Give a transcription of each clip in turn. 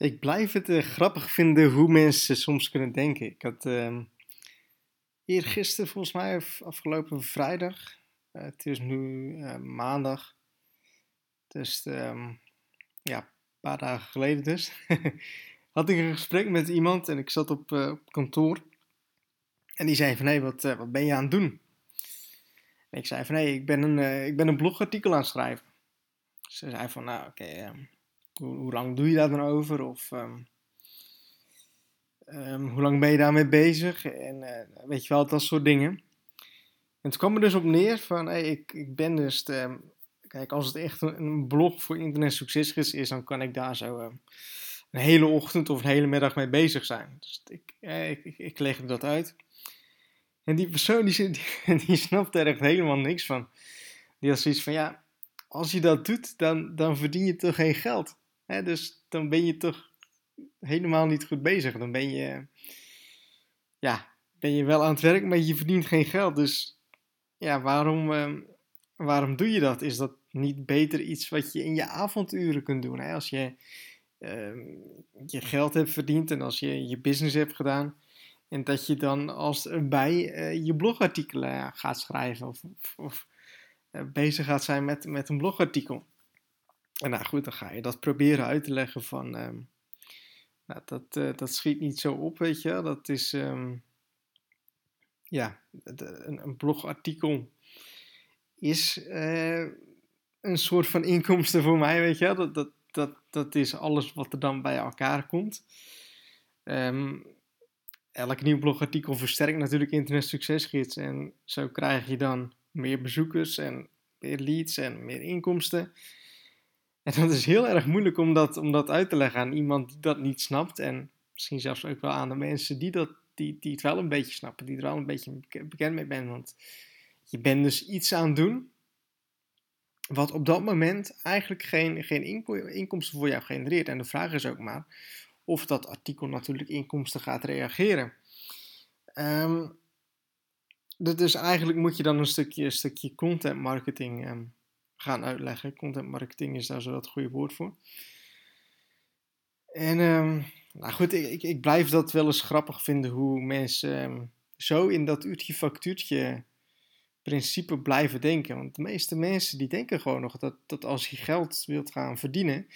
Ik blijf het uh, grappig vinden hoe mensen soms kunnen denken. Ik had uh, eergisteren, volgens mij, afgelopen vrijdag. Uh, het is nu uh, maandag. Dus um, ja, een paar dagen geleden dus. had ik een gesprek met iemand en ik zat op, op kantoor. En die zei van, hé, hey, wat, wat ben je aan het doen? En ik zei van, hé, hey, ik, ben een, ik ben een blogartikel aan het schrijven. Ze zei van, nou, oké, okay, um, hoe, lang doe je daar dan over? Of um, um, hoe lang ben je daarmee bezig? En uh, weet je wel, dat soort dingen. En het kwam er dus op neer van, ik, ik ben dus, de, kijk, als het echt een blog voor internet succes is, dan kan ik daar zo een hele ochtend of een hele middag mee bezig zijn. Dus ik, ik, ik, ik leg dat uit. En die persoon die snapt er echt helemaal niks van. Die had zoiets van, ja, als je dat doet, dan, dan verdien je toch geen geld. Hè? Dus dan ben je toch helemaal niet goed bezig. Dan ben je, ja, ben je wel aan het werk, maar je verdient geen geld. Dus ja, waarom, uh, waarom doe je dat? Is dat niet beter iets wat je in je avonduren kunt doen? Hè? Als je uh, je geld hebt verdiend en als je je business hebt gedaan. En dat je dan als erbij uh, je blogartikelen gaat schrijven. Of, of, of uh, bezig gaat zijn met, met een blogartikel. En nou goed, dan ga je dat proberen uit te leggen van, um, nou, dat, uh, dat schiet niet zo op, weet je. Dat is, um, ja, een, een, blogartikel is uh, een soort van inkomsten voor mij, weet je. Dat, dat, dat, dat is alles wat er dan bij elkaar komt. Um, elk nieuw blogartikel versterkt natuurlijk internet succesgids en zo krijg je dan meer bezoekers en meer leads en meer inkomsten. En dat is heel erg moeilijk om dat, om dat uit te leggen aan iemand die dat niet snapt. En misschien zelfs ook wel aan de mensen die, dat, die, die het wel een beetje snappen, die er wel een beetje bekend mee zijn. Want je bent dus iets aan het doen wat op dat moment eigenlijk geen, geen inkomsten voor jou genereert. En de vraag is ook maar of dat artikel natuurlijk inkomsten gaat reageren. Um, dus eigenlijk moet je dan een stukje, stukje content marketing um, gaan uitleggen. Content marketing is daar zo het goede woord voor. En um, nou goed, ik, ik, blijf dat wel eens grappig vinden hoe mensen um, zo in dat uurtje factuurtje principe blijven denken. Want de meeste mensen die denken gewoon nog dat, dat als je geld wilt gaan verdienen,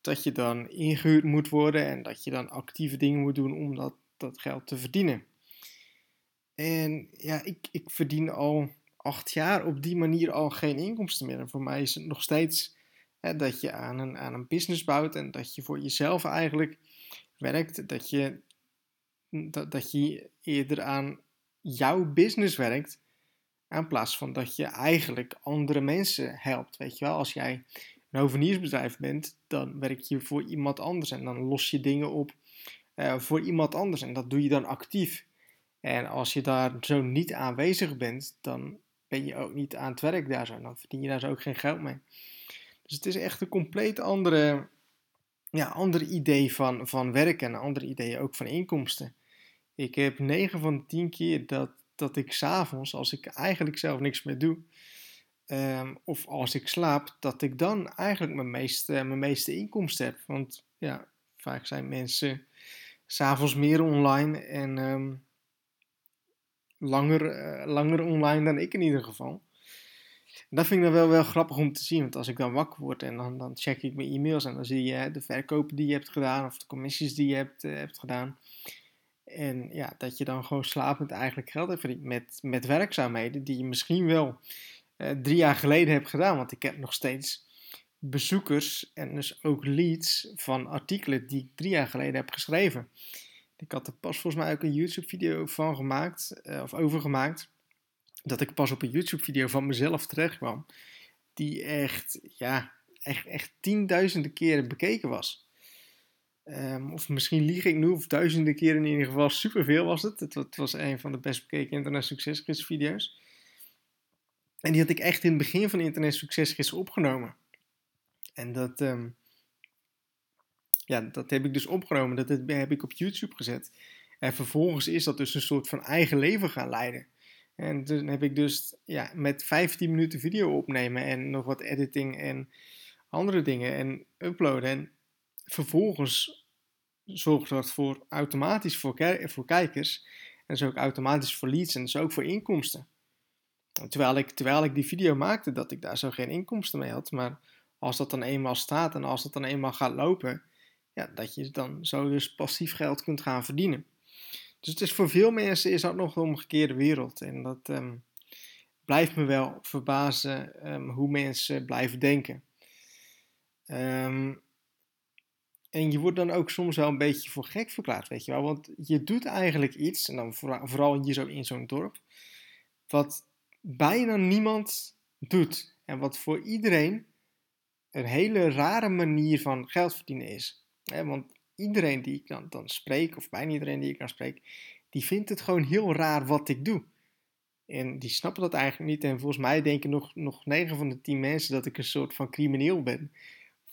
dat je dan ingehuurd moet worden en dat je dan actieve dingen moet doen om dat, dat geld te verdienen. En ja, ik, ik verdien al acht jaar op die manier al geen inkomsten meer. En voor mij is het nog steeds hè, dat je aan een, aan een business bouwt en dat je voor jezelf eigenlijk werkt. Dat je, dat, dat je eerder aan jouw business werkt. In plaats van dat je eigenlijk andere mensen helpt. Weet je wel, als jij een hoveniersbedrijf bent, dan werk je voor iemand anders en dan los je dingen op uh, voor iemand anders. En dat doe je dan actief. En als je daar zo niet aanwezig bent, dan ben je ook niet aan het werk daar zo. Dan verdien je daar zo ook geen geld mee. Dus het is echt een compleet andere, ja, ander idee van, van werken. Een ander idee ook van inkomsten. Ik heb 9 van de 10 keer dat, dat ik s'avonds, als ik eigenlijk zelf niks meer doe, um, of als ik slaap, dat ik dan eigenlijk mijn meeste, mijn meeste inkomsten heb. Want ja, vaak zijn mensen s'avonds meer online en um, langer, uh, langer online dan ik in ieder geval. Dat vind ik dan wel, wel grappig om te zien, want als ik dan wakker word en dan, dan check ik mijn e-mails en dan zie je de verkopen die je hebt gedaan of de commissies die je hebt, uh, hebt gedaan. En ja, dat je dan gewoon slapend eigenlijk geld hebt verdiend met, met werkzaamheden die je misschien wel uh, drie jaar geleden hebt gedaan. Want ik heb nog steeds bezoekers en dus ook leads van artikelen die ik drie jaar geleden heb geschreven. Ik had er pas volgens mij ook een YouTube-video van gemaakt, uh, of over gemaakt, dat ik pas op een YouTube-video van mezelf terecht kwam, die echt, ja, echt, echt tienduizenden keren bekeken was. Um, of misschien lieg ik nu, of duizenden keren in ieder geval, superveel was het. Het, was een van de best bekeken internet succesgids video's. En die had ik echt in het begin van internet succesgids opgenomen. En dat, um, ja, dat heb ik dus opgenomen. Dat heb ik op YouTube gezet. En vervolgens is dat dus een soort van eigen leven gaan leiden. En toen heb ik dus ja, met 15 minuten video opnemen en nog wat editing en andere dingen en uploaden. En vervolgens zorgt dat voor automatisch voor, voor kijkers. En dus ook automatisch voor leads en dus ook voor inkomsten. Terwijl ik, terwijl ik die video maakte, dat ik daar zo geen inkomsten mee had. Maar als dat dan eenmaal staat en als dat dan eenmaal gaat lopen, ja, dat je dan zo dus passief geld kunt gaan verdienen. Dus het is voor veel mensen is dat nog de omgekeerde wereld. En dat um, blijft me wel verbazen um, hoe mensen blijven denken. Um, en je wordt dan ook soms wel een beetje voor gek verklaard, weet je wel. Want je doet eigenlijk iets, en dan vooral hier zo in zo'n dorp, wat bijna niemand doet. En wat voor iedereen een hele rare manier van geld verdienen is. Want iedereen die ik dan, dan spreek, of bijna iedereen die ik dan spreek, die vindt het gewoon heel raar wat ik doe. En die snappen dat eigenlijk niet. En volgens mij denken nog, nog 9 van de 10 mensen dat ik een soort van crimineel ben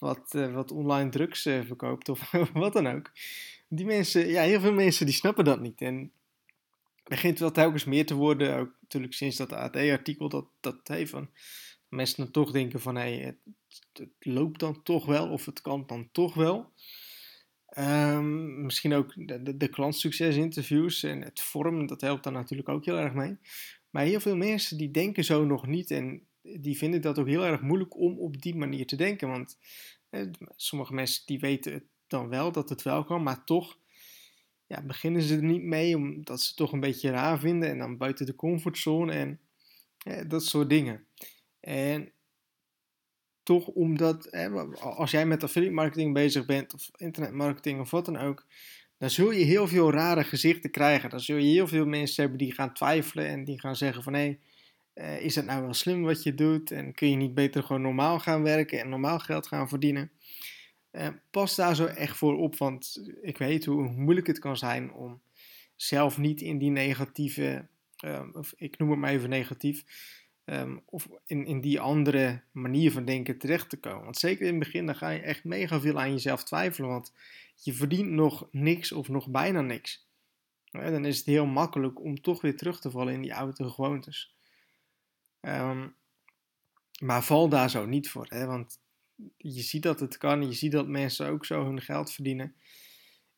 wat, uh, wat online drugs uh, verkoopt of wat dan ook. Die mensen, ja, heel veel mensen die snappen dat niet. En begint wel telkens meer te worden, ook natuurlijk sinds dat AD-artikel dat, dat heeft van mensen dan toch denken van hé, het, loopt dan toch wel of het kan dan toch wel. Um, misschien ook de, klantsuccesinterviews en het vormen, dat helpt dan natuurlijk ook heel erg mee. Maar heel veel mensen die denken zo nog niet en die vinden dat ook heel erg moeilijk om op die manier te denken. Want sommige mensen die weten het dan wel dat het wel kan, maar toch ja, beginnen ze er niet mee omdat ze het toch een beetje raar vinden en dan buiten de comfortzone en dat soort dingen. En toch omdat, als jij met affiliate marketing bezig bent of internetmarketing of wat dan ook, dan zul je heel veel rare gezichten krijgen. Dan zul je heel veel mensen hebben die gaan twijfelen en die gaan zeggen van hé, hey, uh, is het nou wel slim wat je doet en kun je niet beter gewoon normaal gaan werken en normaal geld gaan verdienen? Uh, pas daar zo echt voor op, want ik weet hoe moeilijk het kan zijn om zelf niet in die negatieve, um, of ik noem het maar even negatief, um, of in, in die andere manier van denken terecht te komen. Want zeker in het begin dan ga je echt mega veel aan jezelf twijfelen, want je verdient nog niks of nog bijna niks. Dan is het heel makkelijk om toch weer terug te vallen in die oude gewoontes. Um, maar val daar zo niet voor, hè? want je ziet dat het kan, je ziet dat mensen ook zo hun geld verdienen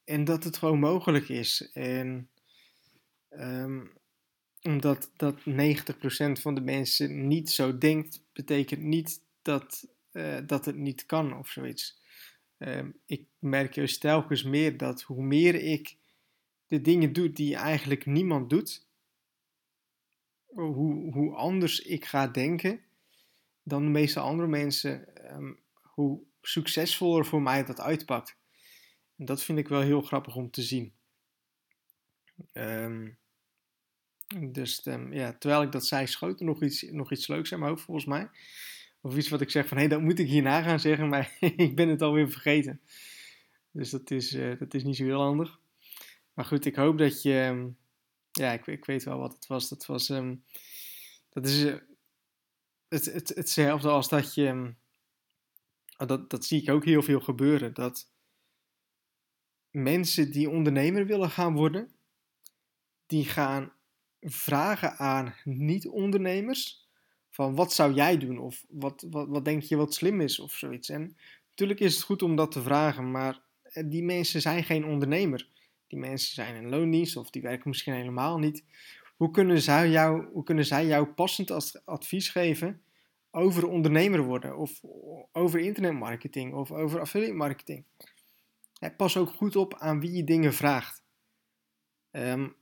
en dat het gewoon mogelijk is. En um, omdat dat 90% van de mensen niet zo denkt, betekent niet dat, uh, dat het niet kan of zoiets. Um, ik merk juist telkens meer dat hoe meer ik de dingen doe die eigenlijk niemand doet, hoe, hoe anders ik ga denken dan de meeste andere mensen, um, hoe succesvoller voor mij dat uitpakt. En dat vind ik wel heel grappig om te zien. Um, dus um, ja, terwijl ik dat zei, schoot nog iets, nog iets leuks aan mijn hoofd volgens mij. Of iets wat ik zeg van, hé, hey, dat moet ik hierna gaan zeggen, maar ik ben het alweer vergeten. Dus dat is, uh, dat is niet zo heel handig. Maar goed, ik hoop dat je, ja, ik, ik weet wel wat het was. Dat was, um, dat is uh, het, het, hetzelfde als dat je, um, dat, dat zie ik ook heel veel gebeuren, dat mensen die ondernemer willen gaan worden, die gaan vragen aan niet-ondernemers van wat zou jij doen of wat, wat, wat denk je wat slim is of zoiets. En natuurlijk is het goed om dat te vragen, maar eh, die mensen zijn geen ondernemer die mensen zijn in loondienst of die werken misschien helemaal niet. Hoe kunnen zij jou, hoe kunnen zij jou passend advies geven over ondernemer worden of over internetmarketing of over affiliate marketing? pas ook goed op aan wie je dingen vraagt. Um,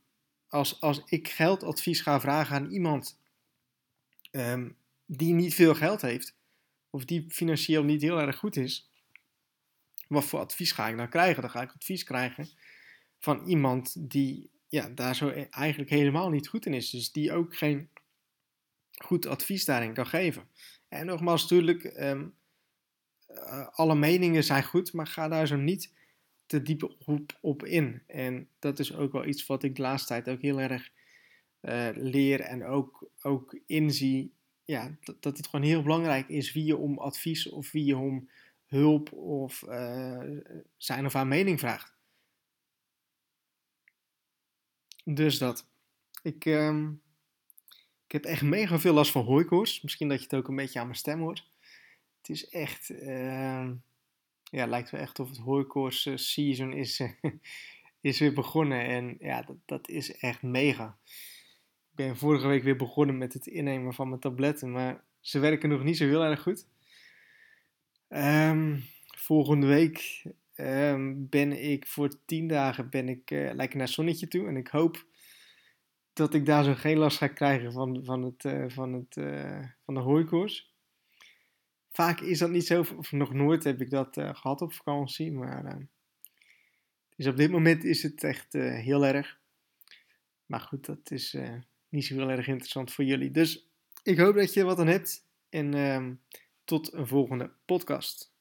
als, als ik geldadvies ga vragen aan iemand um, die niet veel geld heeft, of die financieel niet heel erg goed is, wat voor advies ga ik dan krijgen? Dan ga ik advies krijgen van iemand die ja, daar zo e-, eigenlijk helemaal niet goed in is. Dus die ook geen goed advies daarin kan geven. En nogmaals, natuurlijk, um, alle meningen zijn goed, maar ga daar zo niet te diep op, op in. En dat is ook wel iets wat ik de laatste tijd ook heel erg uh, leer en ook, ook inzie. Ja, dat, dat het gewoon heel belangrijk is wie je om advies of wie je om hulp of uh, zijn of haar mening vraagt. Dus dat. Ik, uh, ik heb echt mega veel last van hooikoorts. Misschien dat je het ook een beetje aan mijn stem hoort. Het is echt... Ja, lijkt wel echt of het hooikoorts season is, is weer begonnen. En ja, dat, dat is echt mega. Ik ben vorige week weer begonnen met het innemen van mijn tabletten, maar ze werken nog niet zo heel erg goed. Um, volgende week um, ben ik voor tien dagen ben ik, uh, lekker naar Zonnetje toe. En ik hoop dat ik daar zo geen last ga krijgen van, van, het, van, het, van de hooikoorts. Vaak is dat niet zo, of nog nooit heb ik dat gehad op vakantie. Maar dus op dit moment is het echt heel erg. Maar goed, dat is niet zo heel erg interessant voor jullie. Dus ik hoop dat je wat aan hebt. En um, tot een volgende podcast.